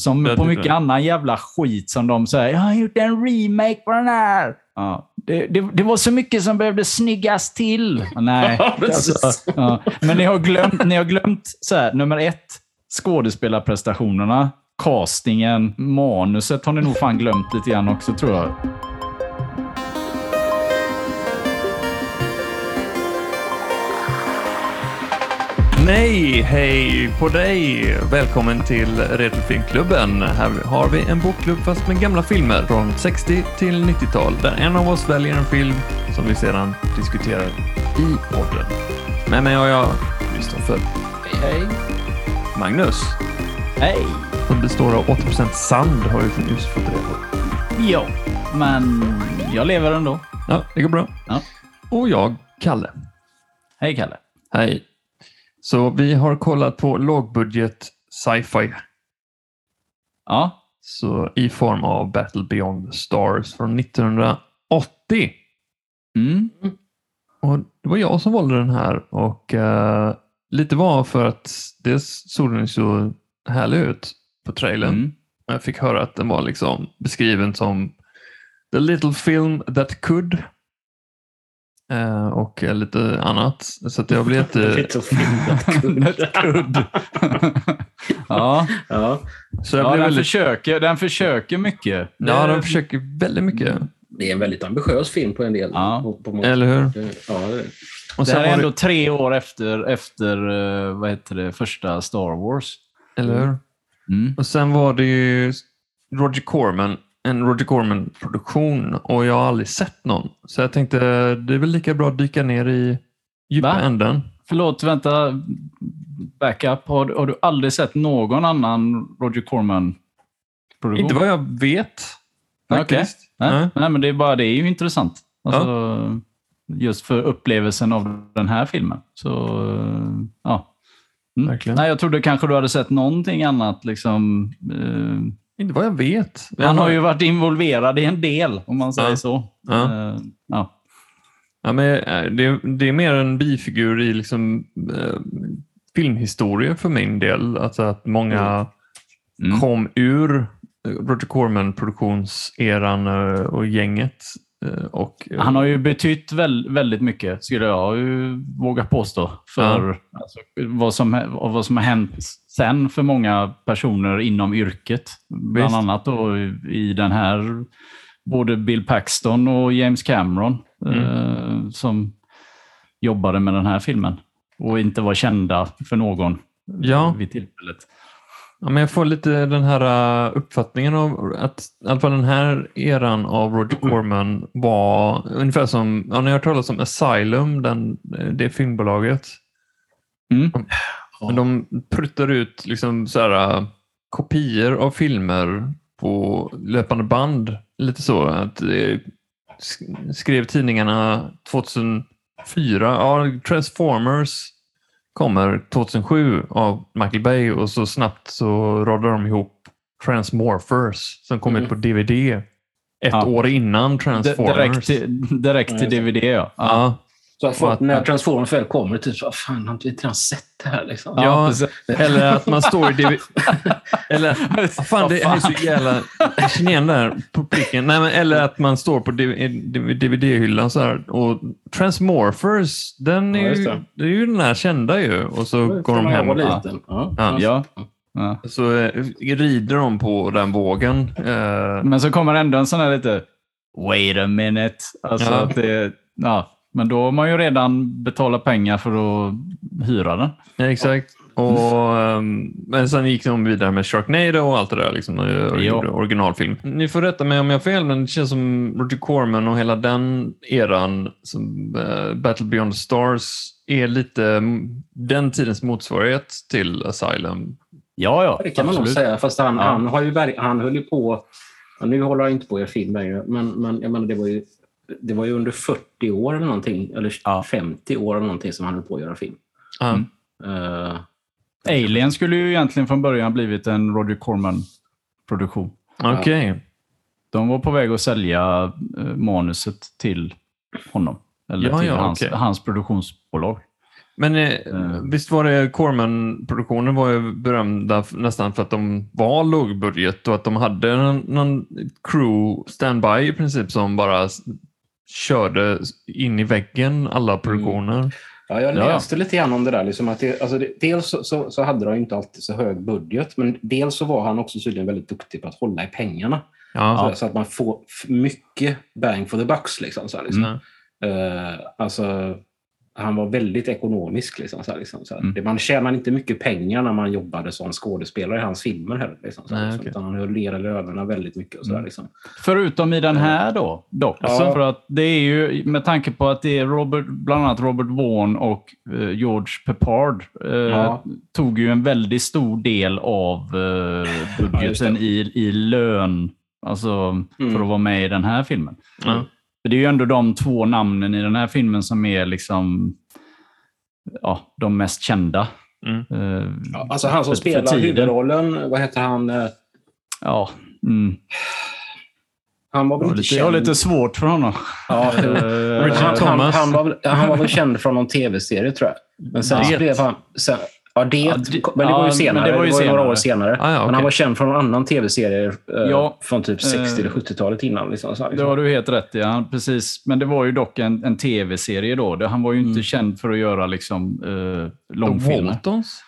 Som på tycker mycket annan jävla skit som de säger. Jag har gjort en remake på den här. Ja, det, det, det var så mycket som behövde snyggas till. Nej. Alltså, ja. Men ni har glömt, ni har glömt så här, nummer ett, skådespelarprestationerna, castingen, manuset har ni nog fan glömt lite grann också tror jag. Nej, hej på dig! Välkommen till Retrofilmklubben. Här har vi en bokklubb fast med gamla filmer från 60 till 90-tal där en av oss väljer en film som vi sedan diskuterar i podden. Med mig har jag Kristoffer, Hej. Magnus, Hej! som består av 80% sand har vi just fått reda på. Ja, men jag lever ändå. Ja, det går bra. Ja. Och jag, Kalle. Hej Kalle. Hej. Så vi har kollat på lågbudget sci-fi Ja, Så i form av Battle Beyond the Stars från 1980. mm. Och det var jag som valde den här och eh, lite var för att dels såg den så härlig ut på trailern. Mm. Jag fick höra att den var liksom beskriven som the little film that could. Eh, och lite annat. Så att jag blev jätte... Lite. Kudd. ja, ja, Så jag ja blev den, väldigt... försöker, den försöker mycket. Ja, Det- de försöker väldigt mycket. det är en väldigt ambitiös film på en del. Ja. På, på Eller hur? Ja, det det. Och Det sen här är var ändå tre år efter, efter eh, vad heter det, första Star Wars. Eller hur? Mm. Och sen var det ju Roger Corman, en Roger Corman-produktion och jag har aldrig sett någon. Så jag tänkte det är väl lika bra att dyka ner i djupa Va? änden. Förlåt, vänta. Backup. Har, du- har du aldrig sett någon annan Roger Corman-produktion? Inte vad jag vet. Faktiskt. Nej, Nej. nej, men det är bara det är ju intressant. Alltså, Just för upplevelsen av den här filmen. Så, eh, ja. Mm. Nej, jag trodde kanske du hade sett någonting annat. Liksom, eh, Inte vad jag vet. han har ju varit involverad i en del, om man säger Ja. så. Ja. Eh, ja. Ja, men eh, det, det är mer en bifigur i liksom, eh, filmhistoria för min del. Alltså att många Mm. kom ur eh, Roger Corman-produktionseran och gänget. Och, Han har ju betytt väl, väldigt mycket, skulle jag våga påstå, för alltså, vad, som, vad som har hänt sen för många personer inom yrket. Bland Visst. annat då i den här, både Bill Paxton och James Cameron Mm. eh, som jobbade med den här filmen och inte var kända för någon Ja. vid tillfället. Ja, men jag får lite den här uh, uppfattningen av att i alla fall den här eran av Roger Corman var ungefär som, ja, har hört talas om Asylum, den, det filmbolaget. Mm. Men de pruttar ut liksom så här, uh, kopior av filmer på löpande band. Lite så. att eh, sk- Skrev tidningarna 2004, ja, Transformers kommer 2007 av Michael Bay och så snabbt så radar de ihop Transmorphers som kom Mm. ut på DVD ett Ja. år innan D- Transformers. direkt till, direkt till DVD, ja. ja. Så att folk, att- när Transformers väl kommer, typ så, "Ah, fan, har inte vi redan sett det här? Liksom? Ja, eller att man står i DVD... eller, fan, det är så jävla... Jag känner igen det här på pricken. Nej, men, eller att man står på DVD-hyllan så här och Transmorphers, den är Ja, ju, det. är ju den här kända ju. Och så går de hem och. Ja. Ja. Ja. så eh, rider de på den vågen. Eh, Men så kommer ändå en sån här lite wait a minute. Alltså Ja. att det, ja, men då har man ju redan betalat pengar för att hyra den. Ja, exakt. Och, ehm, men sen gick de vidare med Sharknado och allt det där. Liksom, originalfilm. Ni får rätta mig om jag har fel, men det känns som Roger Corman och hela den eran, som eh, Battle Beyond the Stars, är lite den tidens motsvarighet till Asylum. Ja, ja. Det kan man nog säga. Fast han, Ja. han, har ju, han höll ju på... Nu håller han inte på göra film längre, men, men jag menar, det, var ju, det var ju under 40 år eller någonting, eller Ja. 50 år eller någonting som han höll på att göra film. Ja. Mm. Eh, Alien skulle ju egentligen från början blivit en Roger Corman-produktion. Okej. De var på väg att sälja eh, manuset till honom. Eller Ja, till ja, hans, okej. hans produktionsbolag. Men eh, Eh. visst var det Corman-produktionen var ju berömda nästan för att de var lågbudget och att de hade någon, någon crew standby i princip som bara körde in i väggen alla produktioner. Ja, jag Ja. läste lite grann om det där. Liksom att det, alltså det, dels så, så, så hade de inte alltid så hög budget, men dels så var han också tydligen väldigt duktig på att hålla i pengarna. Ja. Så, så att man får mycket bang for the bucks. Liksom, så här, liksom. Mm. Eh, alltså, han var väldigt ekonomisk. Liksom, så här, liksom, så här. Mm. Det- Man tjänade inte mycket pengar när man jobbade som skådespelare i hans filmer heller. Liksom, så här, Nej, liksom. Utan han höll ner lönerna väldigt mycket. Och så där, Mm. liksom. Förutom i den här då, dock. Ja. För att det är ju, med tanke på att det är Robert, bland annat Robert Vaughn och eh, George Peppard eh, Ja. tog ju en väldigt stor del av eh, Ja, budgeten det. i, i lön, alltså Mm. för att vara med i den här filmen. Ja. För det är ju ändå de två namnen i den här filmen som är liksom ja, de mest kända. Mm. Ja, alltså han som för- för spelar tiden. huvudrollen, vad heter han? Eh, Ja, mm. Han var väl Jag har inte lite, jag har lite svårt för honom. Ja, Eh, Richard han, han, Thomas. han, var, väl- han var väl känd från någon tv-serie tror jag. Men sen blev han... Sen, ja, det, Ja, det- men det var ju senare. men det var ju några senare. år senare. Ah, ja, Men okej. han var känd från en annan tv-serie eh, Ja. från typ 60 Eh, eller 70-talet innan. Liksom, så här, Det liksom. har du helt rätt i. Ja, precis. Men det var ju dock en, en tv-serie då. Det- Han var ju inte Mm. känd för att göra liksom, eh, De långfilmer. Waltons?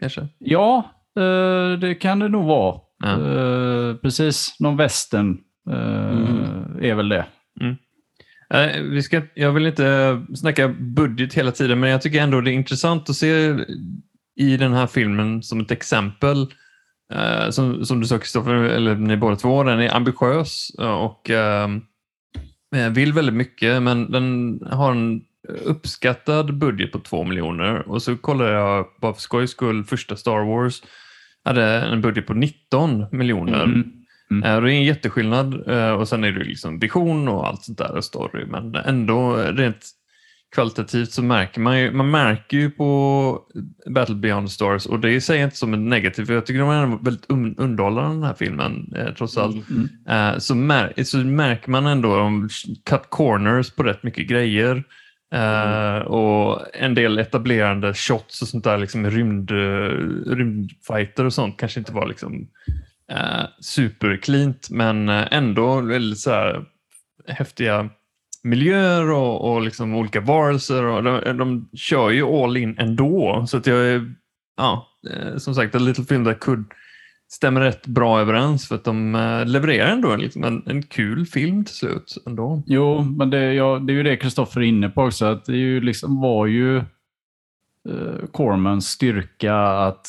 Kanske? Ja, eh, det kan det nog vara. Ja. Eh, precis. Någon western eh, Mm. är väl det. Eh, vi ska, jag vill inte snacka budget hela tiden, men jag tycker ändå det är intressant att se i den här filmen som ett exempel, eh, som, som du sa Kristoffer, eller ni båda två, den är ambitiös och eh, vill väldigt mycket, men den har en uppskattad budget på två miljoner. Och så kollade jag bara för skojs skull, första Star Wars hade en budget på 19 miljoner. Mm. Eh, Det är en jätteskillnad eh, och sen är det liksom vision och allt sånt där och story. Men ändå rent kvalitativt så märker man ju, man märker ju på Battle Beyond Stars och det säger jag inte som en negativ, för jag tycker de är väldigt un- underhållande den här filmen eh, trots allt. Mm. Eh, så, mär- så märker man ändå de cut corners på rätt mycket grejer. Eh, och en del etablerande shots och sånt där, liksom rymd, rymdfighter och sånt kanske inte var liksom eh, supercleant men eh, ändå väldigt så här häftiga miljöer och, och liksom olika varelser. Och de, de kör ju all in ändå. Så att jag är, ja, eh, som sagt, a little film that could stämmer rätt bra överens för att de eh, levererar ändå liksom en, en kul film till slut. ändå. Jo, men det, ja, det är ju det Kristoffer är inne på också. Att det ju liksom, var ju eh, Cormans styrka att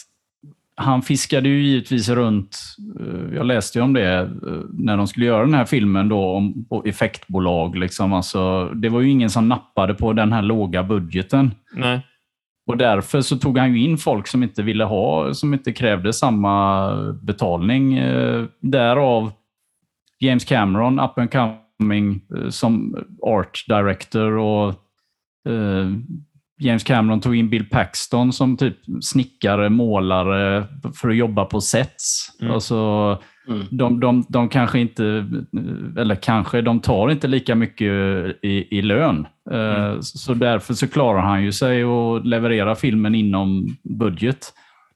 han fiskade ju givetvis runt, eh, jag läste ju om det, eh, när de skulle göra den här filmen då om effektbolag. Liksom. Alltså, det var ju ingen som nappade på den här låga budgeten. Nej. Och därför så tog han ju in folk som inte ville ha, som inte krävde samma betalning. Eh, därav James Cameron, up and coming, som art director och James Cameron tog in Bill Paxton som typ snickare, målare för att jobba på sets. Mm. Alltså, Mm. de, de, de kanske inte, eller kanske, de tar inte lika mycket i, i lön. Eh, Mm. Så därför så klarar han ju sig att leverera filmen inom budget.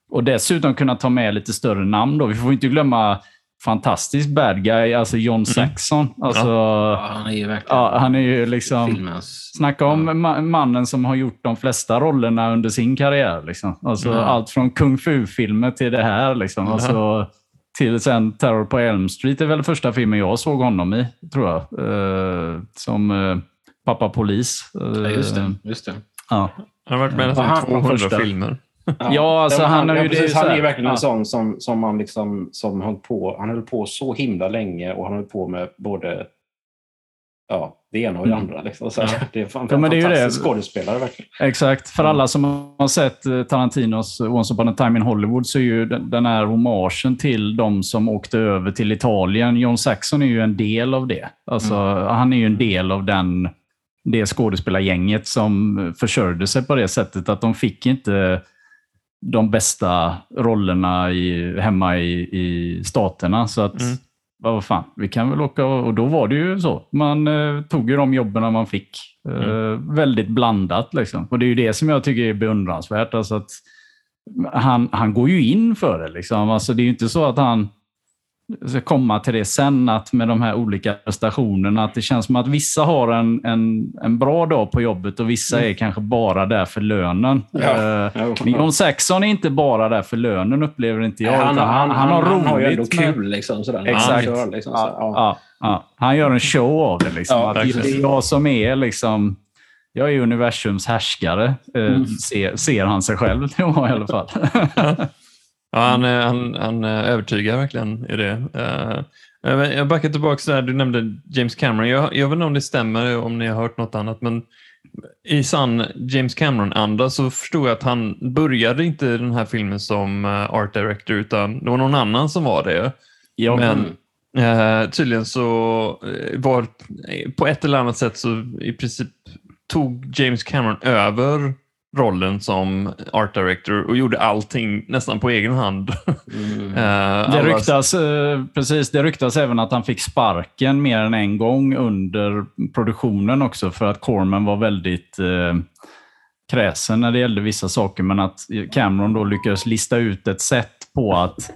Och dessutom kunna ta med lite större namn. Då. Vi får inte glömma fantastisk bad guy, alltså John Saxon. Alltså, Ja, han är ju verkligen ja, han är ju liksom... filmens... Snacka om ma- mannen som har gjort de flesta rollerna under sin karriär. Liksom. Alltså, Mm. Allt från kung fu-filmer till det här. Liksom. Mm. Alltså, till sen Terror på Elm Street är väl första filmen jag såg honom i, tror jag. Eh, som eh, pappa polis. Eh, Ja, just det. Just det. Ja. Han har varit med i Ja, nästan han- 200 första. filmer. Ja, alltså, men han har ju ja, precis, Han är ju verkligen ja. en sån som, som man liksom, som höll på, han höll på så himla länge och han höll på med både ja, det ena och det Mm. andra. Liksom. Så Det är fan, Ja, men det är ju det. skådespelare verkligen. Exakt. För alla som har sett eh, Tarantinos Once upon a time in Hollywood så är ju den här hommagen till de som åkte över till Italien. John Saxon är ju en del av det. Alltså, Han är ju en del av den, det skådespelargänget som försörjde sig på det sättet att de fick inte de bästa rollerna i, hemma i, i staterna. Så att Mm. vad fan, vi kan väl åka och, och då var det ju så. Man eh, tog ju de jobben man fick. Eh, Väldigt blandat liksom. Och det är ju det som jag tycker är beundransvärt. Alltså att han, han går ju in för det. Liksom. Alltså det är ju inte så att han ska komma till det sen, att med de här olika prestationerna, att det känns som att vissa har en, en, en bra dag på jobbet och vissa är kanske bara där för lönen. Ja. Eh, Ja. men John Saxon är inte bara där för lönen, upplever inte jag. han, utan han, han, har han, roligt. har ju ändå med- kul. Liksom, sådär, Exakt. Han kör, liksom, Ja, ja. ja. Han gör en show av det. Liksom. Ja, att det verkligen. är jag som är liksom... Jag är universums härskare, eh, Mm. ser, ser han sig själv i alla fall. Ja, han, eh, han, han eh, övertygar verkligen i det. Eh, Jag backar tillbaka där, du nämnde James Cameron. Jag, jag vet inte om det stämmer, om ni har hört något annat, men i sann James Cameron-anda så förstod jag att han började inte den här filmen som art director, utan det var någon annan som var det. ja, Men eh, tydligen så var på ett eller annat sätt så i princip tog James Cameron över rollen som art director och gjorde allting nästan på egen hand. Mm. Eh, Det ryktas, eh, precis, det ryktas även att han fick sparken mer än en gång under produktionen också för att Corman var väldigt eh, kräsen när det gällde vissa saker. Men att Cameron då lyckades lista ut ett sätt på att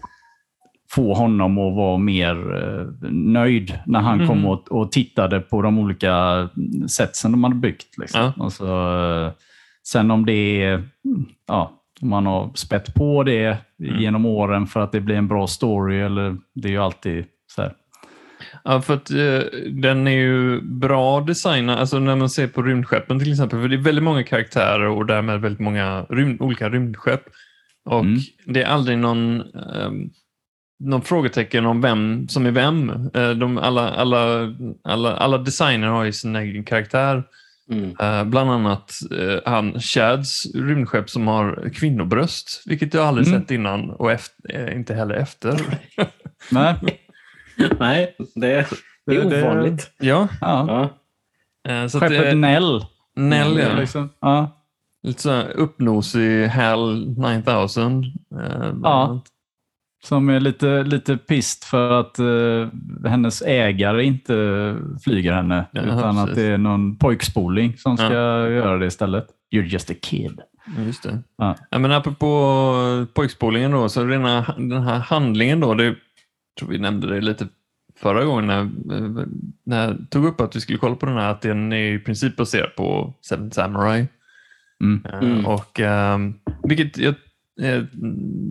få honom att vara mer eh, nöjd när han Mhm. kom och, och tittade på de olika sätt som de hade byggt. Liksom. Ja. Alltså, eh, sen om det är, ja, om man har spett på det Mm. genom åren för att det blir en bra story, eller det är ju alltid så här. Ja, för att eh, den är ju bra designad, alltså när man ser på rymdskeppen till exempel, för det är väldigt många karaktärer och därmed väldigt många rym olika rymdskepp. Och Mm. det är aldrig någon, ehm, någon frågetecken om vem som är vem. Eh, de, alla, alla, alla, alla designer har ju sin egen karaktär. Mm. Eh, bland annat eh, han Chads rymdskepp som har kvinnobröst, vilket jag aldrig Mm. sett innan och efter, eh, inte heller efter. Nej, Nej, det, det är Det- det- ovanligt. ja, ja. Ja. Skeppet det, Nell. Nell, ja. Liksom. Ja. Lite så här uppnosig HAL 9000. eh, bland Ja. Som är lite, lite pist för att eh, hennes ägare inte flyger henne. Ja, utan precis. att det är någon pojkspoling som ska Ja. göra det istället. You're just a kid. Just det. Ja. Ja, men apropå pojkspolningen då, så rena, den här handlingen då, det, tror vi nämnde det lite förra gången när, när jag tog upp att vi skulle kolla på den här, att den är i princip baserad på Seven Samurai. Mm. Mm. Och, ehm, vilket jag eh,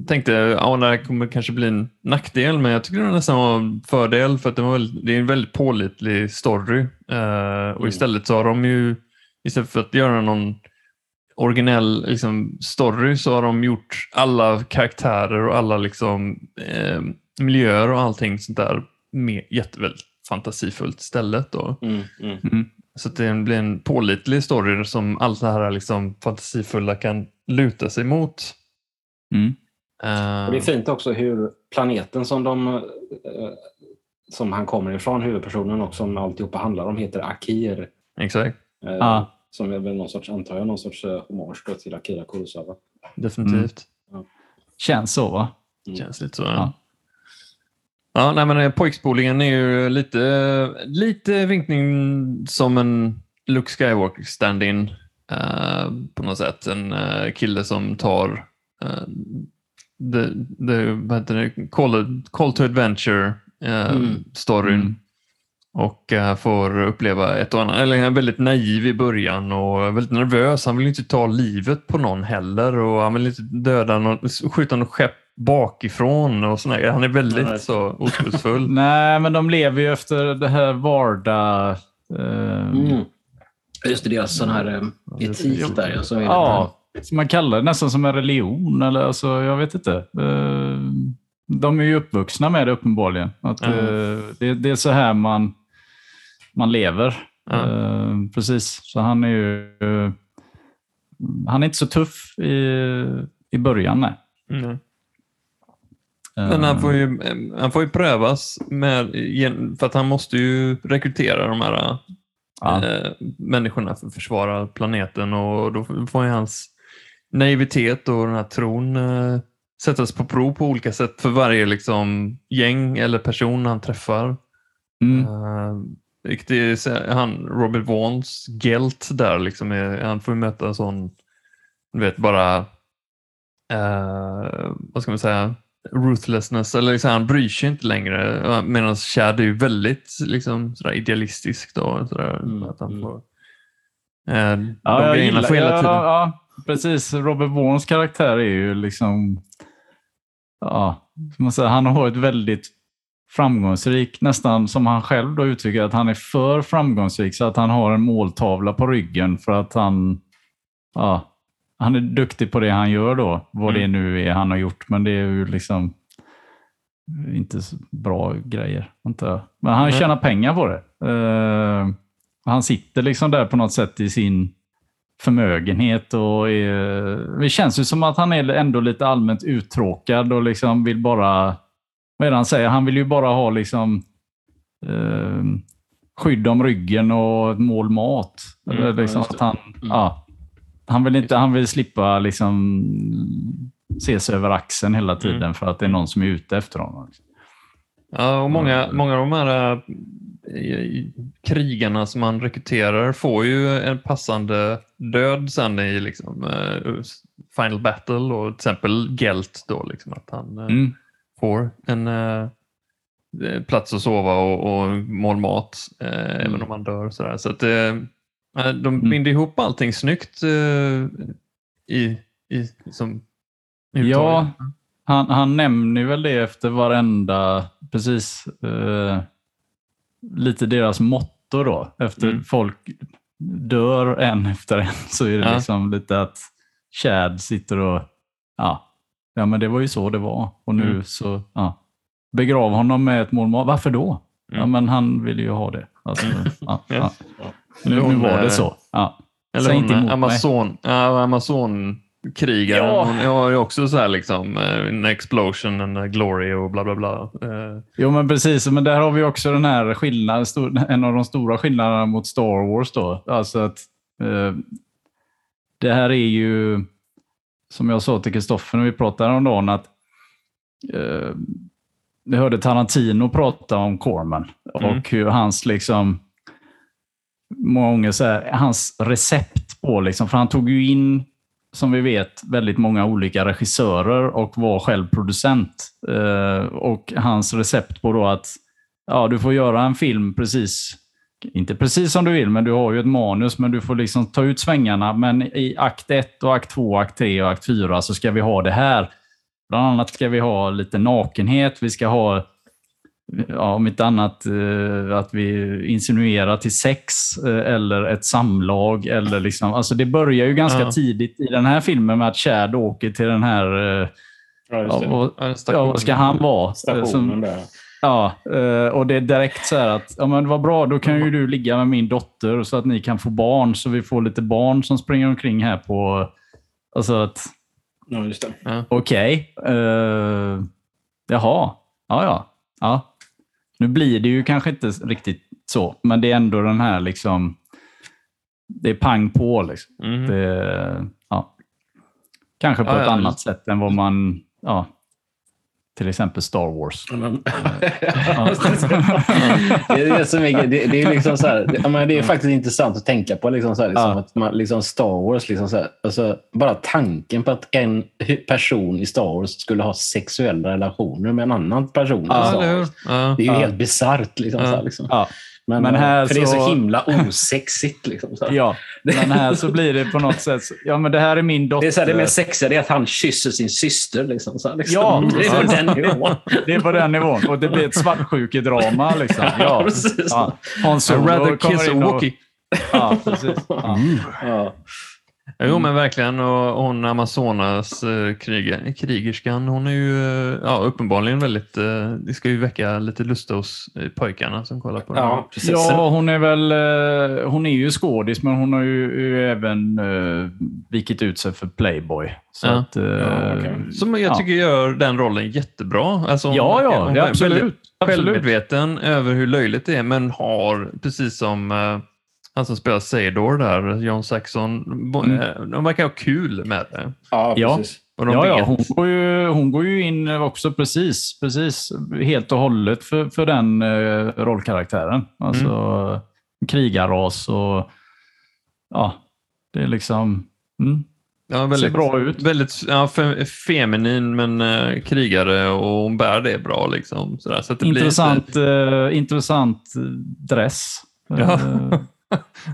tänkte, ja, det här kommer kanske bli en nackdel, men jag tycker det nästan var en fördel för att det, var väldigt, det är en väldigt pålitlig story. Eh, och Mm. istället så har de ju, istället för att göra någon originell liksom, story så har de gjort alla karaktärer och alla liksom, eh, miljöer och allting sånt där med jätteväldigt fantasifullt istället. Då. Mm. Mm. Så att det blir en pålitlig story som allt det här liksom fantasifulla kan luta sig mot. Mm. Eh, Och det är fint också hur planeten som, de, eh, som han kommer ifrån, huvudpersonen och som alltihopa handlar om, heter Akir. Exakt, Eh, Ja. Som är väl någon sorts, antar jag, någon sorts eh, hommage till Akira Kurosawa. definitivt. Känns så va? Mm. Känns lite så. Ja. Ja. Ja, nej, men eh, pojkspolningen är ju lite, lite vinkning som en Luke Skywalker stand-in eh, på något sätt. En kille som tar uh, the, the, vad heter det? Call, call to adventure eh, Mm. Mm. och eh, får uppleva ett och annat. Eller han är väldigt naiv i början och väldigt nervös. Han vill inte ta livet på någon heller och han vill inte döda någon, skjuta något skepp bakifrån och sådär. Han är väldigt Nej. så oskuldsfull. Nej, men de lever ju efter det här vardag... Eh, Mm. Just det, deras sån här eh, etik där. Ja, som är Ja, som man kallar det. Nästan som en religion. Eller, alltså, jag vet inte. Eh, De är ju uppvuxna med det uppenbarligen. Att, Mm. det, det är så här man, man lever. Eh, Precis. Så han är ju... Han är inte så tuff i, i början. Nej. Mm. Men han får, ju, han får ju prövas med, för att han måste ju rekrytera de här ja. människorna för att försvara planeten och då får ju hans naivitet och den här tron eh, sättas på prov på olika sätt för varje liksom, gäng eller person han träffar. Mm. Uh, är, han, Robert Vaughns Gelt där, liksom är, han får möta en sån, du vet bara, eh, vad ska man säga, ruthlessness, eller liksom, han bryr sig inte längre. Medan Chad är ju väldigt liksom, sådär idealistisk då. Sådär, Mm, att han mm. får, eh, de Ja, grejerna får hela ja, tiden. ja, precis. Robert Vaughns karaktär är ju liksom... Ja, man säger, han har varit väldigt framgångsrik, nästan som han själv då uttrycker att han är för framgångsrik så att han har en måltavla på ryggen för att han... Ja, han är duktig på det han gör då, vad det Mm. nu är han har gjort, men det är ju liksom inte så bra grejer. Antar jag. Men han Nej. tjänar pengar på det. Eh, han sitter liksom där på något sätt i sin förmögenhet och är, det känns ju som att han är ändå lite allmänt uttråkad och liksom vill bara, vad är det han säger? Han vill ju bara ha liksom eh, skydd om ryggen och ett mål mat. Mm, Eller liksom ja, att han, Mm. ja, han vill inte, han vill slippa liksom se sig över axeln hela tiden Mm. för att det är någon som är ute efter honom. Ja, och många, Mm. många av de här äh, krigarna som man rekryterar får ju en passande död sen i liksom, äh, Final Battle och till exempel Gelt då, liksom, att han äh, Mm. får en äh, plats att sova och, och mål mat äh, även om han dör. Sådär. Så att, de Mm. binder ihop allting snyggt i, i, som, Ja, Han, han nämner väl det efter varenda, precis, lite deras motto då. Efter Mm. folk dör en efter en så är det Ja. liksom lite att Chad sitter och, ja, ja men det var ju så det var. Och nu Mm. så, ja. Begrav honom med ett mål mat. Varför då? Ja Mm. men han ville ju ha det. Alltså, ja, ja. Ja. Nu, nu var eh, det så. Ja. Eller Säg inte emot mig. Amazon, ja, Amazon-krigaren. Ja. Hon har ju också så här liksom eh, en explosion, en glory och bla bla bla. Eh, Jo, men precis. Men där har vi också den här skillnaden, en av de stora skillnaderna mot Star Wars. Då. Alltså att eh, det här är ju, som jag sa till Kristoffer när vi pratade om dagen, att eh, vi hörde Tarantino prata om Corman Mm. och hur hans liksom många gånger så här, hans recept på, liksom, för han tog ju in som vi vet, väldigt många olika regissörer och var själv producent. Eh, och hans recept på då att ja, du får göra en film precis, inte precis som du vill, men du har ju ett manus, men du får liksom ta ut svängarna. Men i akt 1, och akt 2, akt 3 och akt 4 så ska vi ha det här. Bland annat ska vi ha lite nakenhet, vi ska ha ja, om inte annat eh, att vi insinuerar till sex eh, eller ett samlag. Eller liksom, alltså det börjar ju ganska Ja. tidigt i den här filmen med att Chad åker till den här... Eh, Ja, ja, just det. vad, ja, vad ska han vara? Stationen Som, där. ja, och det är direkt så här att ja, men vad bra, då kan ju du ligga med min dotter så att ni kan få barn. Så vi får lite barn som springer omkring här på... Alltså att Ja, just det. Okej. Uh, jaha. Ja, ja. ja. Nu blir det ju kanske inte riktigt så, men det är ändå den här liksom... Det är pang på. Liksom. Mhm. Det, ja. Kanske på Ja, ett ja, annat sätt än vad man... Ja, till exempel Star Wars. Ja. det är det som är, det, det är liksom så här, det, ja, men det är faktiskt intressant att tänka på. Liksom så här, liksom, Ja. att man, liksom Star Wars, liksom så här, alltså, bara tanken på att en person i Star Wars skulle ha sexuella relationer med en annan person. i Star? Wars. Ja. Det är ju Ja. helt bisarrt. Liksom, Ja. så här, liksom. Men, Men eh, här för det är så så- himla osexigt. Liksom, så ja, men här så blir det på något sätt... Ja, men det här är min dotter. Det är så här, det mer sexiga det är att han kysser sin syster. Liksom, så här, liksom. Ja. det är på den nivån. Det är på den nivån. Och det blir ett svartsjukedrama. Liksom. Ja. precis. Ja. Hans Solo kommer in och- Wookie. Ja, precis. Ja. Ja. Jo men verkligen och hon Amazonas eh, krigerskan hon är ju eh, ja, uppenbarligen väldigt, eh, det ska ju väcka lite lust hos pojkarna som kollar på det. Ja, precis. Ja, hon är väl hon är ju skådis, men hon har ju, ju även uh, vikit ut sig för Playboy. Så Ja. att, Ja, okej. Som jag Ja. tycker gör den rollen jättebra. Alltså, hon- ja, ja, hon absolut. väldigt absolut. Självmedveten över hur löjligt det är men har, precis som han som spelar Sador där, John Saxon, Mm. eh, de verkar ha kul med det. Ja, Ja. precis. Ja, ja vet- hon, går ju, hon går ju in också precis, precis helt och hållet för, för den eh, rollkaraktären. Alltså Mm. krigarras och ja, det är liksom... Mm, ja, ser bra ut. Väldigt ja, fe, feminin men eh, krigare och hon bär det bra. Liksom, sådär. Så att det intressant, eh, intressant dress. Ja.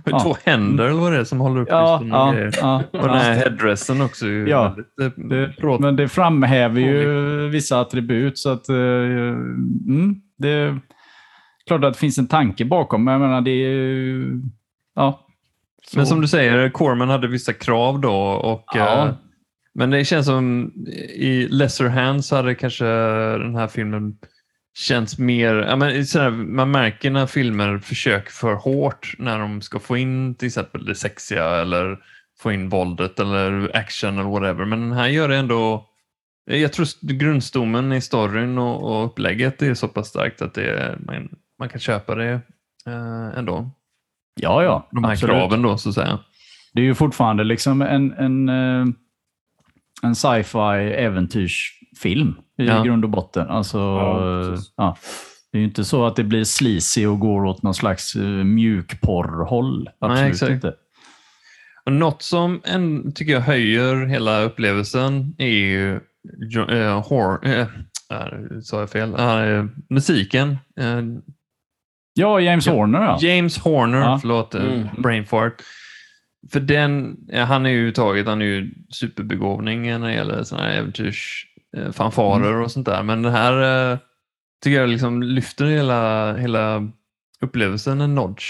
Ja. Två händer eller vad det är som håller upp ja, ja, ja, Och den här headdressen också. Ja, eh, Det, men det framhäver ju vissa attribut. Så att, eh, mm, det är klart att det finns en tanke bakom, men jag menar det är. Ja. Så- Men som du säger, Corman hade vissa krav då. Och, Ja. eh, men det känns som i Lesser Hands hade kanske den här filmen känns mer... Ja, men sådär, man märker när filmer försöker för hårt när de ska få in till exempel det sexiga eller få in våldet eller action eller whatever. Men den här gör det ändå... Jag tror grundstommen i storyn och, och upplägget är så pass starkt att det man, man kan köpa det eh, ändå. ja, ja. De här absolut. kraven då så att säga. Det är ju fortfarande liksom en, en, eh, en sci-fi äventyrsfilm i Ja. grund och botten. Alltså, Ja, eh, ja. Det är ju inte så att det blir sleazy och går åt någon slags uh, mjukporrhåll. Absolut exakt. inte. Och något som en, tycker jag höjer hela upplevelsen är ju jo- eh, horror, eh, äh, sa jag fel? Uh, musiken. Eh, Ja, James Ja. Horner ja. James Horner, Ja. förlåt, eh, Mm. brain fart. För den, han är ju taget, han är ju superbegåvning när det gäller sådana här eh, fanfarer Mm. och sånt där. Men det här eh, tycker jag liksom lyfter hela, hela upplevelsen en notch.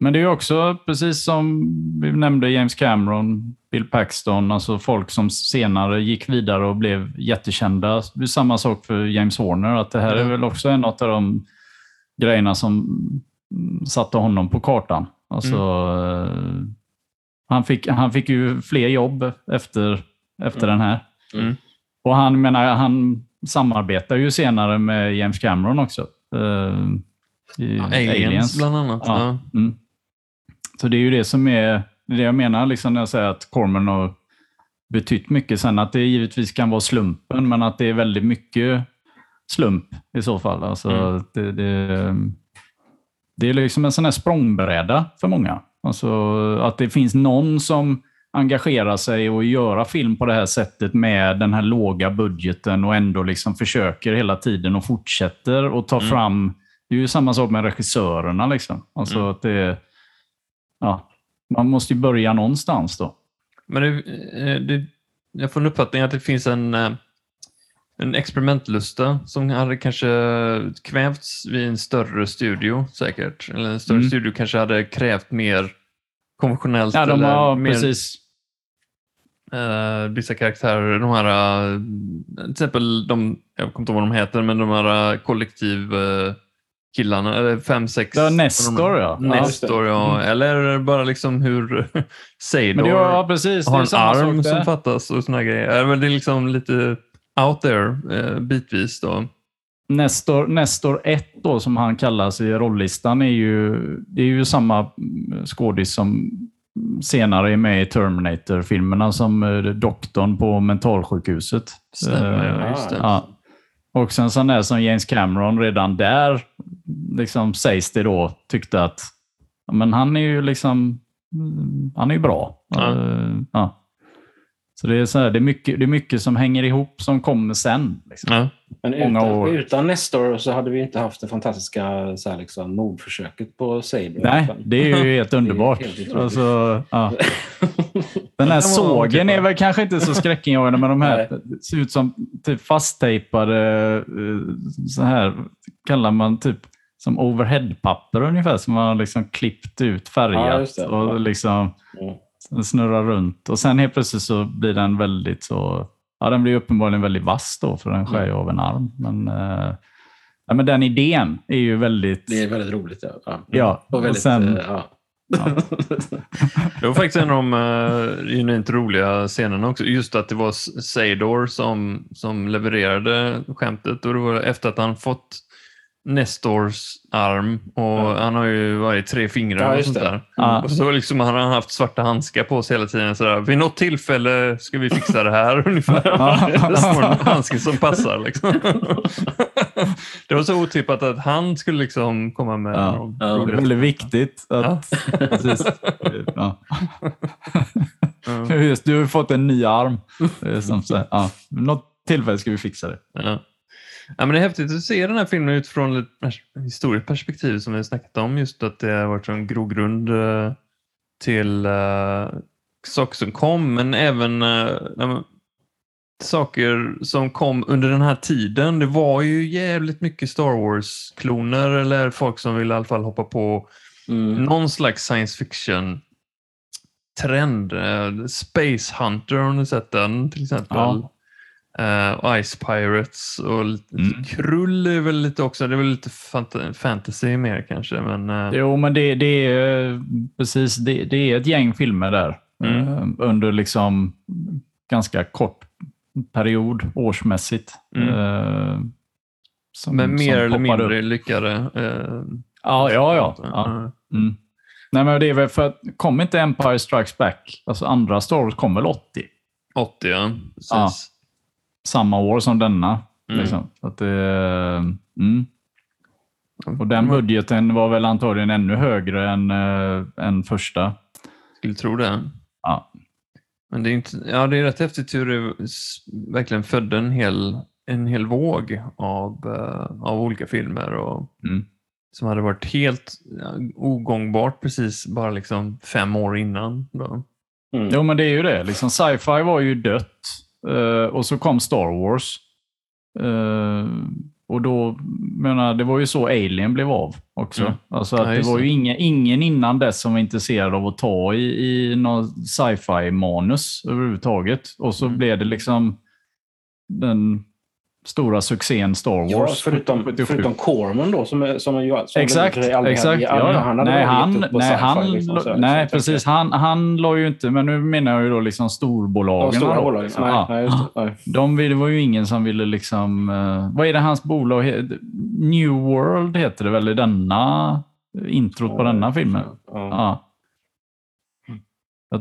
Men det är också, precis som vi nämnde James Cameron, Bill Paxton, alltså folk som senare gick vidare och blev jättekända. Samma sak för James Horner, att det här är Ja. väl också en av de grejerna som mm, satte honom på kartan. Alltså, eh, han, fick, han fick ju fler jobb efter, efter den här. Mm. Och han, menar, han samarbetar ju senare med James Cameron också. eh, i Aliens, bland annat. Ja. Ja. Mm. Så det är ju det som är det jag menar liksom när jag säger att Corman har betytt mycket. Sen att det givetvis kan vara slumpen, men att det är väldigt mycket slump i så fall. Alltså, Mm. det, det, det är liksom en sån här språngbräda för många. Alltså, att det finns någon som engagerar sig och göra film på det här sättet med den här låga budgeten och ändå liksom försöker hela tiden och fortsätter och tar Mm. fram... Det är ju samma sak med regissörerna. Liksom. Alltså Mm. att det, ja, man måste ju börja någonstans då. Men det, eh, det, jag får en uppfattning att det finns en, eh, en experimentlusta som hade kanske kvävts vid en större studio säkert. Eller en större Mm. studio kanske hade krävt mer konventionellt. Ja, de eller har mer, precis... eh, vissa karaktärer, de här, eh, till exempel, de, jag kommer inte ihåg vad de heter, men de här eh, kollektiv eh, killarna, eller fem, sex. Ja, Nestor, ja. Nestor, ja. Mm. Eller bara liksom hur Sador ja, precis. har en arm som fattas och såna grejer. Men Det är liksom lite out there bitvis då. Nestor, Nestor 1 då, som han kallas i rollistan, är ju, det är ju samma skådis som senare är med i Terminator-filmerna som eh, doktorn på mentalsjukhuset. Stämmer, Eh, ja. Och sen sån där som James Cameron redan där, liksom sägs det då, tyckte att men han är ju liksom, mm, han är ju bra. Ja. Eh, ja. Så det är, så här, det, är mycket, det är mycket som hänger ihop som kommer sen. Liksom. Ja. Men Många utan, år. utan Nestor så hade vi inte haft det fantastiska så här, liksom, mordförsöket på Saber. Nej, det är ju helt underbart. helt alltså, ja. Den här sågen är väl kanske inte så skräckinjagande, men de här ser ut som typ fasttejpade, eh, så här kallar man typ som overheadpapper ungefär, som man har liksom klippt ut Ja, färgat det. och liksom Mm. snurrar runt. Och sen helt plötsligt så blir den väldigt så, ja den blir uppenbarligen väldigt vass då, för den skär ju av en arm. Men, eh, ja, men den idén är ju väldigt... Det är väldigt roligt. Ja. Ja. Ja, och väldigt, och sen- eh, ja. Det var faktiskt en av de uh, genuint roliga scenerna också. Just att det var Sador som, som levererade skämtet och det var efter att han fått Nestors arm och Ja. han har ju varit tre fingrar Ja, och sånt där. Ja. Och så liksom har han haft svarta handskar på sig hela tiden. Sådär. Vid något tillfälle ska vi fixa det här ungefär. Ja. Det står en handske som passar. Liksom. Det var så otippat att han skulle liksom komma med Ja. de Ja. Det är väldigt viktigt. Att, Ja. precis. Just, du har fått en ny arm. Det är som så här, ja. Vid Något tillfälle ska vi fixa det. Ja. Men det är häftigt att se den här filmen utifrån ett historiskt perspektiv som vi har snackat om. Just att det har varit en grogrund eh, till uh, saker som kom, men även men saker som kom under den här tiden. Det var ju jävligt mycket Star Wars-kloner eller folk som ville i alla fall hoppa på Mm. någon slags science fiction trend. Space Hunter har ni sett den till exempel? Ja. Och Ice Pirates och Mm. Krull är väl lite också, det är väl lite fant- fantasy mer kanske. Men, eh, Jo, men det, det är precis det, det är ett gäng filmer där Mm. eh, under liksom ganska kort period årsmässigt. Mm. som, men mer som eller mindre upp. lyckade. Ja, ja, ja. ja. Eh, Mm. Nej, men det är väl för att kom inte Empire Strikes Back, alltså andra Star Wars kom väl 80? 80 ja, precis. Samma år som denna. Mm. Liksom. Så att det, mm. Och den budgeten var väl antagligen ännu högre än, äh, än första. Skulle tro det. Ja. Men det är, inte, ja, det är rätt häftigt hur det verkligen födde en hel, en hel våg av, eh, av olika filmer och, Mm. som hade varit helt ja, ogångbart precis bara liksom fem år innan. Då. Mm. Jo, men det är ju det. Liksom, Sci-fi var ju dött eh, och så kom Star Wars. Eh, och då, menar, det var ju så Alien blev av också. Mm. Alltså Ja, att det just var det. ju ingen, ingen innan dess som var intresserad av att ta i, i någon sci-fi-manus överhuvudtaget. Och så Mm. blev det liksom den stora succén Star Wars. Ja, förutom, 77. förutom Corman då, som, som, ju- som Exakt, aldrig exakt. Ja, ja. han hade nej, han, nej, sci-fi, han, liksom, så nej liksom, precis. Han, han la ju inte, men nu menar jag ju då liksom Ja, storbolagen. stora då. bolag. Nej, Ja. nej, just. Nej. De ville, det var ju ingen som ville liksom... eh, vad är det hans bolag? New World heter det väl i denna introt på denna filmen? Ja. Ja.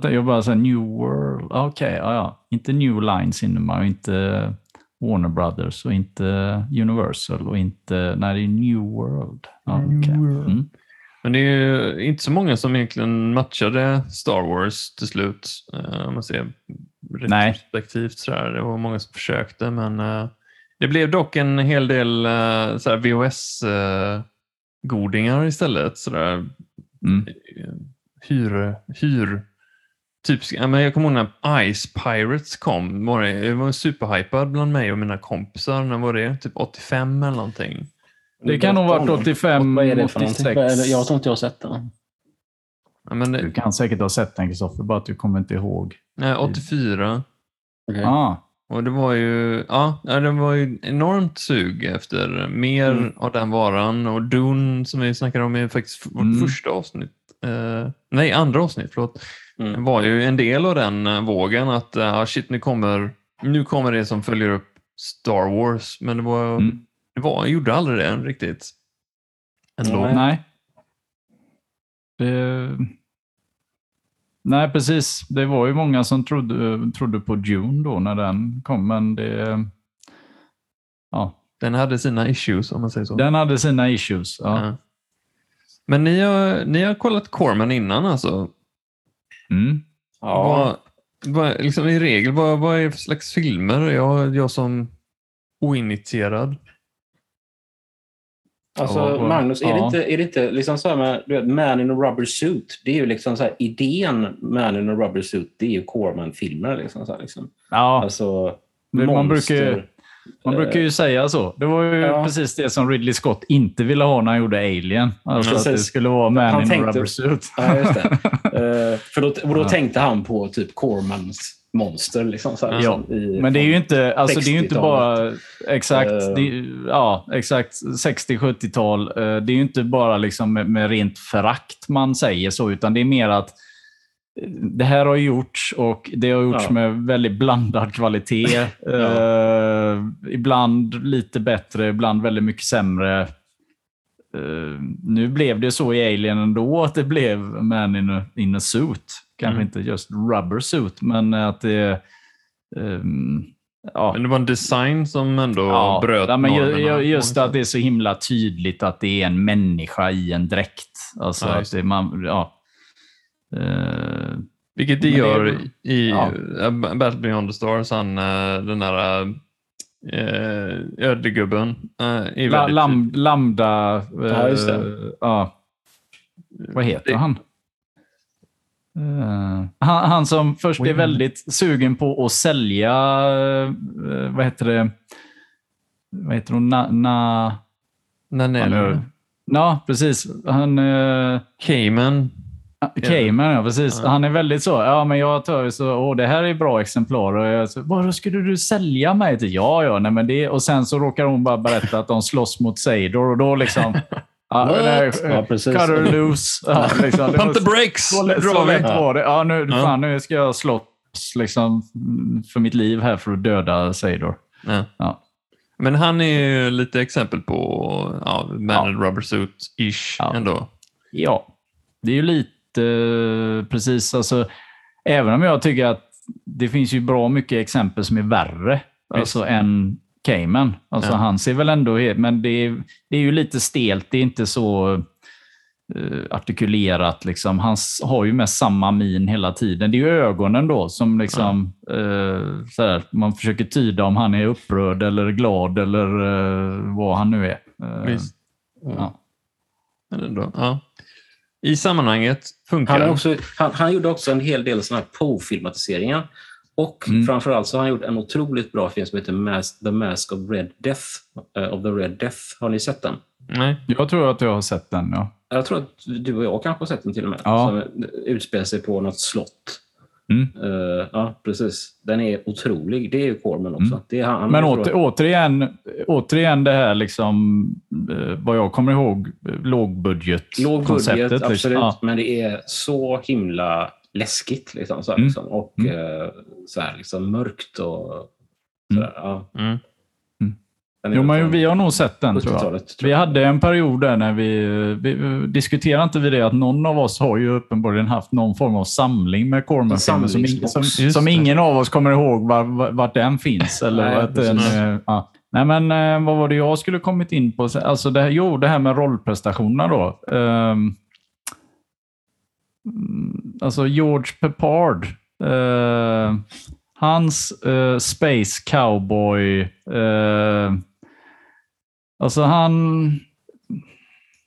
Jag bara säger New World. Okej, ja, ja. Inte New Line Cinema inte Warner Brothers och inte Universal och inte... Nej, det är New World. Ja, New. World. Mm. Men det är ju inte så många som egentligen matchade Star Wars till slut. eh, Om man ser retrospektivt. Sådär. Det var många som försökte men eh, det blev dock en hel del uh, VHS-godingar istället. Sådär. Mm. eh, hyr, hyr typ, jag kommer ihåg när Ice Pirates kom. Var det, det var superhypad bland mig och mina kompisar. När var det? Typ 85 eller någonting. Det kan nog ha varit 85, Vad är det för någonting? 86. Vad är det? Jag tror inte jag har sett den. Ja, men Du det, kan säkert ha sett den, Kristoffer, bara att du kommer inte ihåg. nej, 84. Okej. Ah, Och det var ju, ja, ja, det var ju enormt sug efter mer Mm. av den varan. Och Dune som vi snackade om är faktiskt vårt Mm. första avsnitt. Eh, nej, andra avsnitt, förlåt. Mm. var ju en del av den eh, vågen att uh, shit, nu kommer, nu kommer det som följer upp Star Wars. Men det var, Mm. det var gjorde aldrig det riktigt. Ändå. Nej. nej. Det... Nej, precis. Det var ju många som trodde, trodde på Dune då när den kom, men det... Ja, Den hade sina issues om man säger så. den hade sina issues. Ja. Ja. Men ni har, ni har kollat Corman innan alltså? Mm. Ja. Vad, vad, liksom I regel, vad, vad är det för slags filmer? Jag, jag som oinitierad. Alltså, Ja, Magnus, är, det ja. inte, är det inte liksom så här med du vet, Man in a rubber suit? Det är ju liksom så här, idén Man in a rubber suit, det är ju Corman-filmer. Liksom, så här, liksom. Ja, Alltså, Det- man brukar ju- man brukar ju säga så. Det var ju Ja. precis det som Ridley Scott inte ville ha när han gjorde Alien. Alltså att det skulle vara Man Han in tänkte- rubber suit. Ja, just det. Eh, för då, och då Ja. tänkte han på typ Cormans monster. Liksom, så här, Ja, liksom, i, Men det är ju inte, alltså det är ju inte 60-talet. bara exakt, Eh. det, ja, exakt 60-70-tal. Eh, Det är ju inte bara liksom med, med rent förakt man säger så, utan det är mer att det här har gjorts och det har gjorts Ja. med väldigt blandad kvalitet. Ja. Eh, ibland lite bättre, ibland väldigt mycket sämre. eh, nu blev det så i Alien ändå att det blev Man in a, in a suit. Kanske Mm. inte just rubber suit, men att det... ehm, ja, Men det var en design som ändå bröt ja, men ju, Just att det är så himla tydligt att det är en människa i en dräkt. Alltså Ja, att det, man, ja. Eh, Vilket det Men det är- gör i ja. Battle Beyond the Stars, han, eh, den där ödlegubben. Äh, är la, lam, lambda... eh, Ja, just det. ja. Vad heter Det- han? Eh, han? Han som först är Wing. väldigt sugen på att sälja... eh, vad heter det? Vad heter hon? Na, na, nu- Ja, precis. Han... Uh, Cayman. Cayman, ja precis. Ja. Han är väldigt så. Ja, men jag tar så. Åh, det här är bra exemplar. Och jag så, Vad skulle du sälja mig till? Ja, ja. Nej, men det, och sen så råkar hon bara berätta att de slåss mot Seidor och då liksom... ja, nej, Ja, precis. Cut her loose. Ja, liksom, Pump var the brakes! Så, så lätt var det. Ja, nu, Ja. Fan, nu ska jag slåss liksom, för mitt liv här för att döda Seidor. Ja. Ja. Men han är ju lite exempel på ja, Man Ja. in Rubber Suit-ish ändå. Ja, det är ju lite eh, precis. Alltså, även om jag tycker att det finns ju bra mycket exempel som är värre alltså, än Cayman. Alltså, Ja. Han ser väl ändå... Men det är, det är ju lite stelt. Det är inte så eh, artikulerat. Liksom. Han har ju med samma min hela tiden. Det är ju ögonen då som liksom... Eh, sådär, man försöker tyda om han är upprörd eller glad eller eh, vad han nu är. Eh, Visst. ja. Ja. I sammanhanget funkar Han, också, han, han gjorde också en hel del såna här Poe-filmatiseringar. Och Mm. framförallt så har han gjort en otroligt bra film som heter Mas The Mask of Red Death. eh, of the Red Death. Har ni sett den? Nej. Jag tror att jag har sett den, ja. Jag tror att du och jag kanske har sett den till och med. Ja. Som utspelar sig på något slott. Mm. Eh, ja, precis. Den är otrolig. Det är ju Corman också. Mm. Det är han, Men åter, återigen, återigen det här, liksom, eh, vad jag kommer ihåg, eh, lågbudget Låg budget, konceptet, absolut. liksom. Ja. Men det är så himla läskigt. Liksom, så här, Mm. liksom, och Mm. eh, så här, liksom, mörkt och så Mm. där, ja. Jo, men vi har nog sett den, tror jag. 70-talet, tror Vi jag. hade en period där när vi, vi diskuterade inte vi det att någon av oss har ju uppenbarligen haft någon form av samling med Corman-filmer som, samlingsbox. som, som ingen av oss kommer ihåg var, var, vart den finns. Eller Nej, att den, eh, ja. Nej, men eh, vad var det jag skulle kommit in på? Alltså det, här- jo, det här med rollprestationerna då. Mm, alltså George Peppard. eh, hans eh, Space Cowboy. eh, alltså han...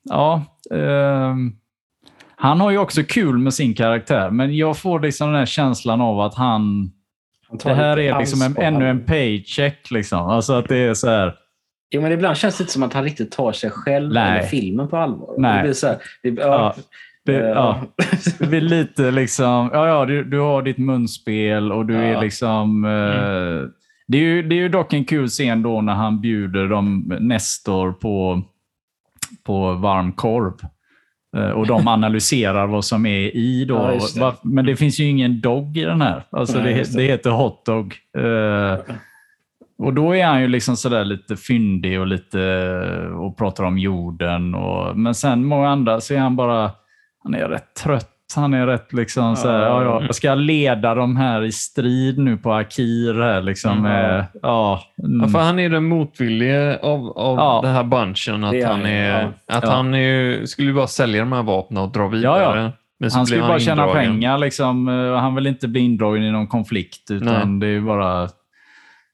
Ja. ehm, han har ju också kul med sin karaktär, men jag får liksom den här känslan av att han... Han Det här är liksom en, ännu en paycheck. Liksom. Alltså att det är så här... Jo, men ibland känns det inte som att han riktigt tar sig själv Nej. eller filmen på allvar. Nej. Det blir så här, det, ja, Ja, det, eh, ja. Det blir lite liksom, ja, ja du, du har ditt munspel och du Ja. är liksom... Eh, det, är ju, det är ju dock en kul scen då när han bjuder dem Nestor på, på varm korv. Eh, och de analyserar vad som är i då. Ja, det. Men det finns ju ingen dog i den här. Alltså Nej, det. det. heter hotdog. Eh, och då är han ju liksom sådär lite fyndig och lite och pratar om jorden. Och, men sen många andra så är han bara, han är rätt trött. Han är rätt liksom så här, ja, ja, jag ska leda de här i strid nu på Akir här liksom. Mm. Med, ja, mm. Ja, för han är den motvillige av, av Ja. den här bunchen. Att Det är han, han, är, ja. att Ja. han är, skulle bara sälja de här vapnen och dra vidare. Han ska ju bara tjäna indragen. pengar. Liksom. Eh, Han vill inte bli indragen i någon konflikt. Utan det är bara...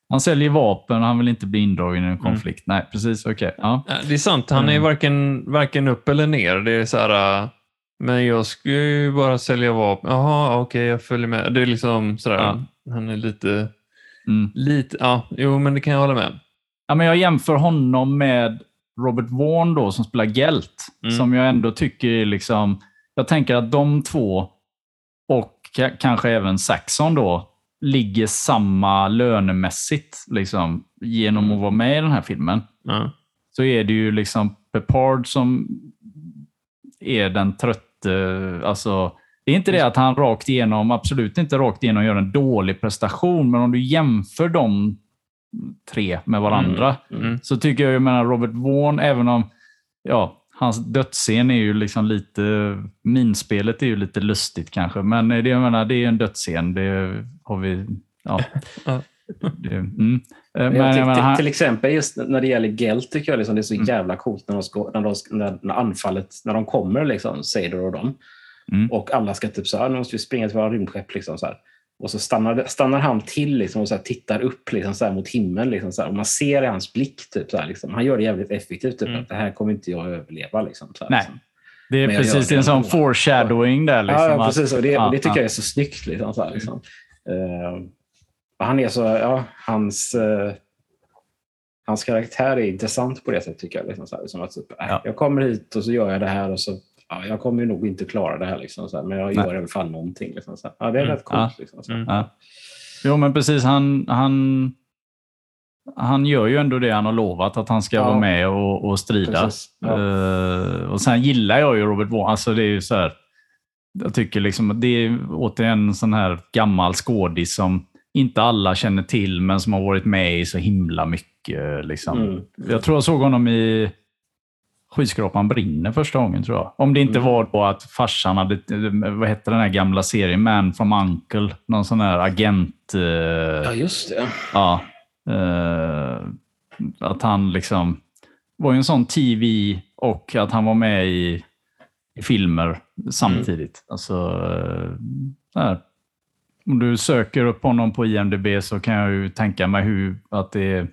Han säljer vapen och han vill inte bli indragen i Mm. en konflikt. Nej, precis. Okej. Ja. Ja, Det är sant, han är Mm. varken, varken upp eller ner. Det är så här, äh, men jag ska ju bara sälja vapen. Jaha, okej, jag följer med. Det är liksom sådär, Ja. han är lite, Mm. lite, ja, jo men det kan jag hålla med. Ja, men jag jämför honom med Robert Vaughn då, som spelar Gelt. Mm. Som jag ändå tycker är liksom... Jag tänker att de två och ka- kanske även Saxon då ligger samma lönemässigt liksom, genom Mm. att vara med i den här filmen. Ja. Så är det ju liksom Pepard som är den trötte... Alltså, det är inte det att han rakt igenom, absolut inte rakt igenom gör en dålig prestation, men om du jämför de tre med varandra Mm. så tycker jag, jag menar Robert Vaughn, även om ja, hans dödsscen är ju liksom lite... Minspelet är ju lite lustigt kanske, men det, jag menar, det är en dödsscen. Det har vi... Ja. Det, mm. Eh, Men jag jag menar, till, exempel just när det gäller Gelt tycker jag liksom det är så Mm. jävla coolt när, de ska, när, de, när, när anfallet, när de kommer, liksom, Sader och dem. Mm. Och alla ska typ så här, nu måste vi springa till våra rymdskepp. Liksom, så här. Och så stannar, stannar han till liksom, och så här, tittar upp liksom, så här, mot himlen. Liksom, så här. Och man ser i hans blick, typ, så här, liksom. han gör det jävligt effektivt. Typ, Mm. att det här kommer inte jag överleva. Liksom, så här, Nej. liksom. det är men precis det en sån foreshadowing där. Liksom, ja, ja, att- precis. Och det, ja, och det tycker ja. jag är så snyggt. Liksom, så här, liksom. Eh, och han är så, ja, hans, eh, hans karaktär är intressant på det sättet tycker jag. Liksom, så här, som att, typ, äh, Ja. Jag kommer hit och så gör jag det här och så ja, jag kommer nog inte klara det här. Liksom, så här, men jag gör i alla fall någonting. Liksom, så här. Ja, det är Mm, rätt coolt. ja. Liksom, så. Mm. Ja. Jo, men precis. Han, han, han gör ju ändå det han har lovat, att han ska Ja. vara med och, och strida. Precis. Ja. Eh, och Sen gillar jag ju Robert Vaughn. Alltså det är så här, jag tycker liksom att det är återigen en sån här gammal skådis som inte alla känner till, men som har varit med i så himla mycket. Liksom. Mm. Jag tror jag såg honom i Skyskrapan brinner första gången, tror jag. Om det inte Mm. var då att farsan hade, vad hette den här gamla serien, Man from Uncle, någon sån här agent... eh, Ja, just det. ja, eh, att han liksom var ju en sån TV och att han var med i, i filmer samtidigt. Alltså, eh, så här. Om du söker upp honom på IMDB så kan jag ju tänka mig hur att det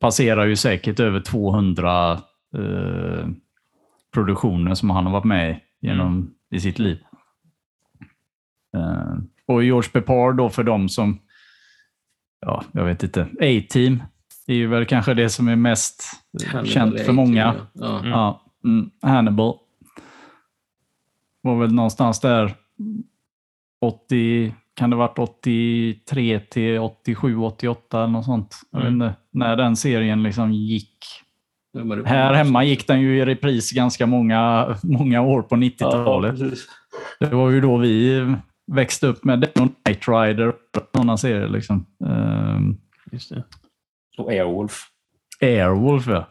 passerar ju säkert över 200 eh, produktioner som han har varit med i genom i sitt liv. Eh, och George Pepard då för dem som, ja, jag vet inte, A-Team är ju väl kanske det som är mest eh, Hannibal känt för många. Ja. Mm. Ja, mm, Hannibal. Var väl någonstans där 80, kan det varit 83 till 87, 88 eller något sånt. Jag vet Mm. inte, när den serien liksom gick. Ja, Här hemma gick den ju i repris ganska många, många år på Ja, 90-talet. precis. Det var ju då vi växte upp med den och Knight Rider och sådana serier. Liksom. Ehm, Just det. Och Airwolf. Airwolf, ja.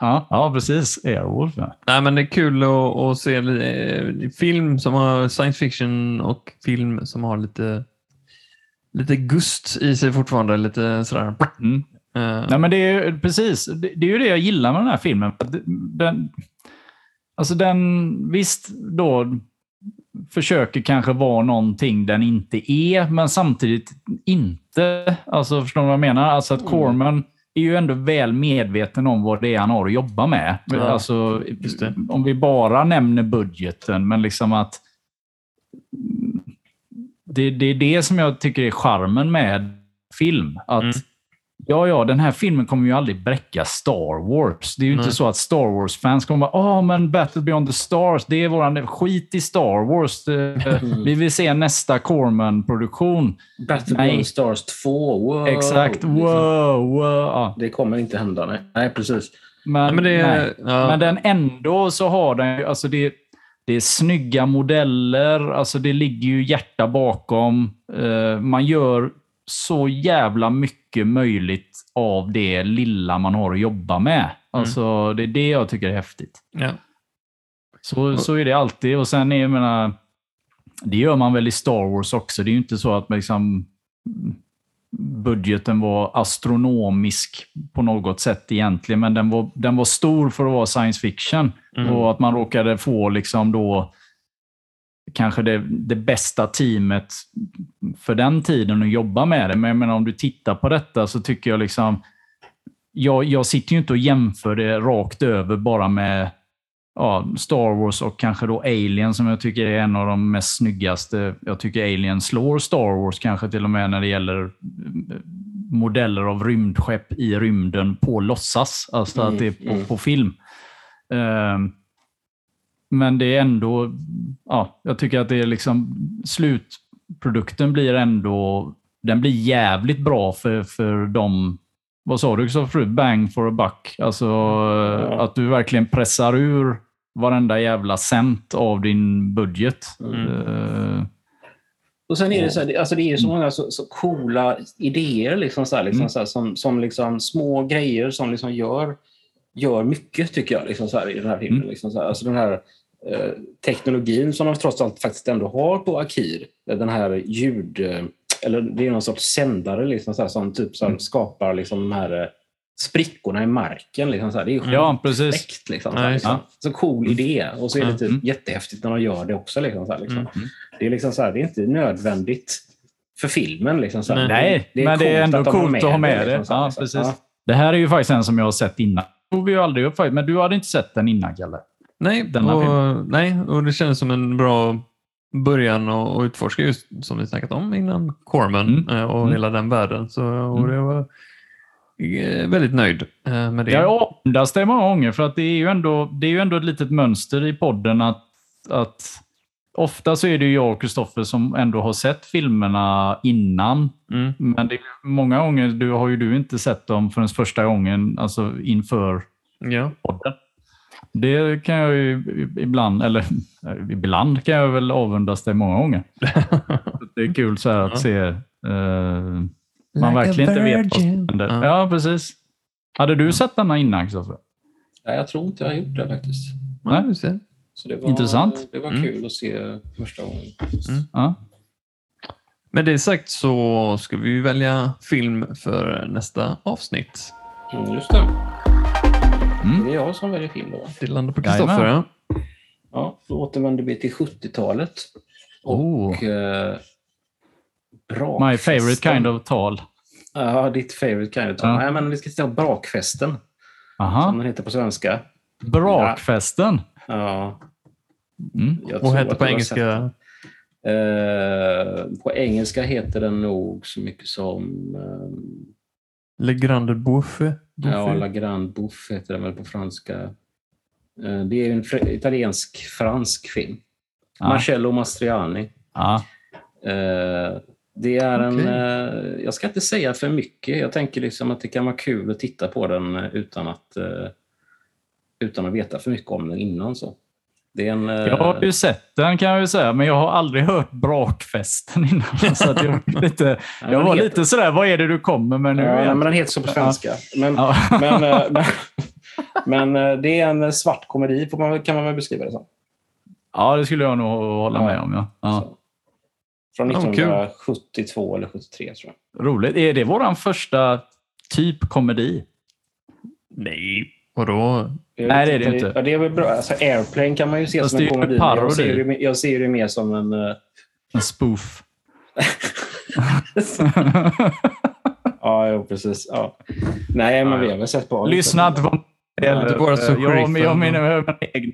Ja, ja, precis. Airwolf, ja. Nej, men det är kul att, att se eh, film som har science fiction och film som har lite, lite gust i sig fortfarande. Lite sådär. Mm. Eh, Nej, men det är precis. Det, det är ju det jag gillar med den här filmen. Den, alltså den, visst då försöker kanske vara någonting den inte är, men samtidigt inte. Alltså, förstår du vad jag menar? Alltså att Corman är ju ändå väl medveten om vad det är han har att jobba med. Ja, alltså. Om vi bara nämner budgeten, men liksom att det, det är det som jag tycker är charmen med film. Att Mm. Ja, ja, den här filmen kommer ju aldrig bräcka Star Wars. Det är ju Nej. inte så att Star Wars-fans kommer bara “Åh, men Battle beyond the stars, det är våran skit i Star Wars. Mm. Vi vill se nästa Corman-produktion.” Battle Nej. Beyond Stars 2. Wow. Exakt. Liksom. Wow, wow. Det kommer inte hända. Nej, nej precis. Men, men det ja, men den ändå så har den alltså det, det är snygga modeller, alltså det ligger ju hjärta bakom. Eh, man gör så jävla mycket möjligt av det lilla man har att jobba med. Alltså det är det jag tycker är häftigt. ja. Så, så är det alltid. Och sen är jag menar, det gör man väl i Star Wars också. Det är ju inte så att liksom, budgeten var astronomisk på något sätt egentligen, men den var, den var stor för att vara science fiction. Mm. Och att man råkade få liksom då kanske det, det bästa teamet för den tiden att jobba med det. Men jag menar, om du tittar på detta så tycker jag liksom... Jag, jag sitter ju inte och jämför det rakt över bara med ja, Star Wars och kanske då Alien som jag tycker är en av de mest snyggaste. Jag tycker Alien slår Star Wars kanske till och med när det gäller eh, modeller av rymdskepp i rymden på låtsas. Alltså Mm, att det är på, mm. på film. Ehm, men det är ändå, ja, jag tycker att det är liksom slutprodukten blir ändå, den blir jävligt bra för, för de, vad sa du så förut, bang for a buck. Alltså att du verkligen pressar ur varenda jävla cent av din budget. Mm. Eh, Och sen är det så, här, det- alltså det är så många så, så coola idéer liksom så här, liksom Mm. så här, som, som liksom små grejer som liksom gör, gör mycket tycker jag liksom så här, i den här filmen. Mm. Liksom så här. Alltså den här eh, teknologin som de trots allt faktiskt ändå har på Akir. Den här ljud... Eh, eller det är någon sorts sändare liksom så här, som typ som Mm. skapar liksom de här eh, sprickorna i marken. Liksom så här. Det är ju Ja, precis. perfekt. Liksom, så, här, liksom. så cool idé. Och så är det Mm. typ jättehäftigt när de gör det också. Liksom, så här, liksom. Mm. Det är liksom så här, det är inte nödvändigt för filmen. Liksom, så här. Nej, Det men det är ändå att coolt att ha med det. liksom, så här, Ja, liksom. precis. Ja. Det här är ju faktiskt en som jag har sett innan. Tog vi ju aldrig upp men du hade inte sett den innan, Kalle. Nej, och, nej, och det kändes som en bra början att utforska just som vi snackat om innan Corman Mm. eh, och Mm. hela den världen. Så, och Mm. det var eh, väldigt nöjd eh, med det. Jag avundas det många gånger, för att det är ju ändå, det är ju ändå ett litet mönster i podden att, att ofta så är det ju jag och Kristoffer som ändå har sett filmerna innan. Mm. Men det är många gånger du har ju du inte sett dem förrän första gången, alltså inför Ja. podden. Det kan jag ju ibland, eller ibland kan jag väl avundas det många gånger. Det är kul så här att Ja. se eh, man Like verkligen inte vet vad som händer. Ja. Ja, precis. Hade du sett denna innan, Kristoffer? Nej, jag tror inte jag har gjort det faktiskt. Ja, du ser. Så det var, Intressant. Det var Mm. kul att se första gången. Ja. Med det sagt så ska vi ju välja film för nästa avsnitt. Mm, just det. Mm. Det är jag som väljer film då. Det landar på Kristoffer. Ja. Ja, då återvänder vi till 70-talet. Och Oh. eh, My favorite kind of tal. Ja, ditt favorite kind of Ja. Nej, men vi ska ta Brakfesten, som Aha. den heter på svenska. Brakfesten. Ja, Mm. jag Och tror heter på engelska. Eh, på engelska heter den nog så mycket som eh, Le Grande Bouffe. ja, La Grande Bouffe heter den väl på franska. Eh, det är en fr- italiensk-fransk film. Ja. Marcello Mastroianni. Ja. Eh, det är en... Okej. eh, jag ska inte säga för mycket. Jag tänker liksom att det kan vara kul att titta på den utan att, utan att veta för mycket om den innan. Så. Det är en... eh, Jag har ju sett den kan jag ju säga, men jag har aldrig hört brakfesten innan. Så att jag var lite, ja, jag var heter- lite sådär, vad är det du kommer med nu? Ja, men den heter så på svenska. Men, Ja. men, eh, men, men eh, det är en svart komedi, kan man väl beskriva det som. ja, det skulle jag nog hålla Ja. med om. Ja. Från Ja, kul. 1972 eller 73 tror jag. Roligt. Är det våran första typ komedi? Nej, vadå? Nej, det är det inte. Ja, det är väl bra. Alltså, Airplane kan man ju se Fast som en komedi. Jag ser, det, jag ser det mer som en... eh, En spoof. Ja, jo, precis. Ja. Nej, men Ja, vi har väl sett på Lyssna inte på alltså jag, jag menar min egen.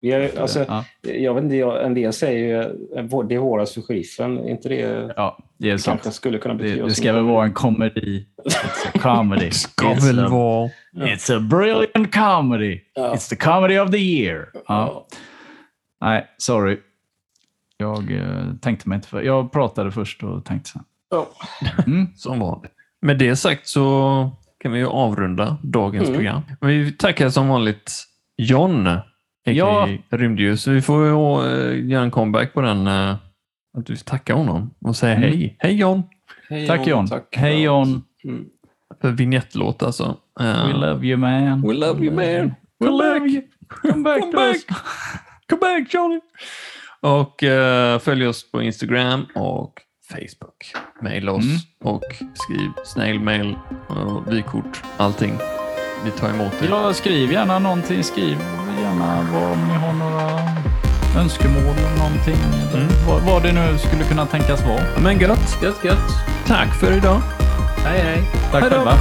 Vi har, alltså, Ja, jag vet inte, en del säger ju eh, det är våras för sheriffen. Inte det ja, det är sant. kanske skulle kunna Det, betyda det som ska väl vara en komedi. It's a comedy. Ska It's väl a- vara... It's a brilliant comedy. Ja. It's the comedy of the year. Ja. Ja. Nej, sorry. Jag eh, tänkte mig inte för. Jag pratade först och tänkte sen. Ja. Mm. Som vanligt. Med det sagt så kan vi ju avrunda dagens Mm. program. Men vi tackar som vanligt John. Ja. Rymdljus. Så vi får ju eh, göra en comeback på den. eh, att du tackar honom och säga Mm. hej. Hej John! Hej Tack John. tack. Hej John. Mm. För vignettlåt alltså. Eh, We love you man. We love you man. We love you. Come back Come us. Come back Johnny! Och eh, följ oss på Instagram och Facebook. Maila oss Mm. och skriv snailmail och vykort. Allting. Vi tar emot det. Ja, skriv gärna någonting. Skriv gärna vad, om ni har några önskemål eller någonting. Eller Mm. vad, vad det nu skulle kunna tänkas vara. Men gött! Gött, gött. Tack för idag! Hej, hej. Tack Hej då. själva.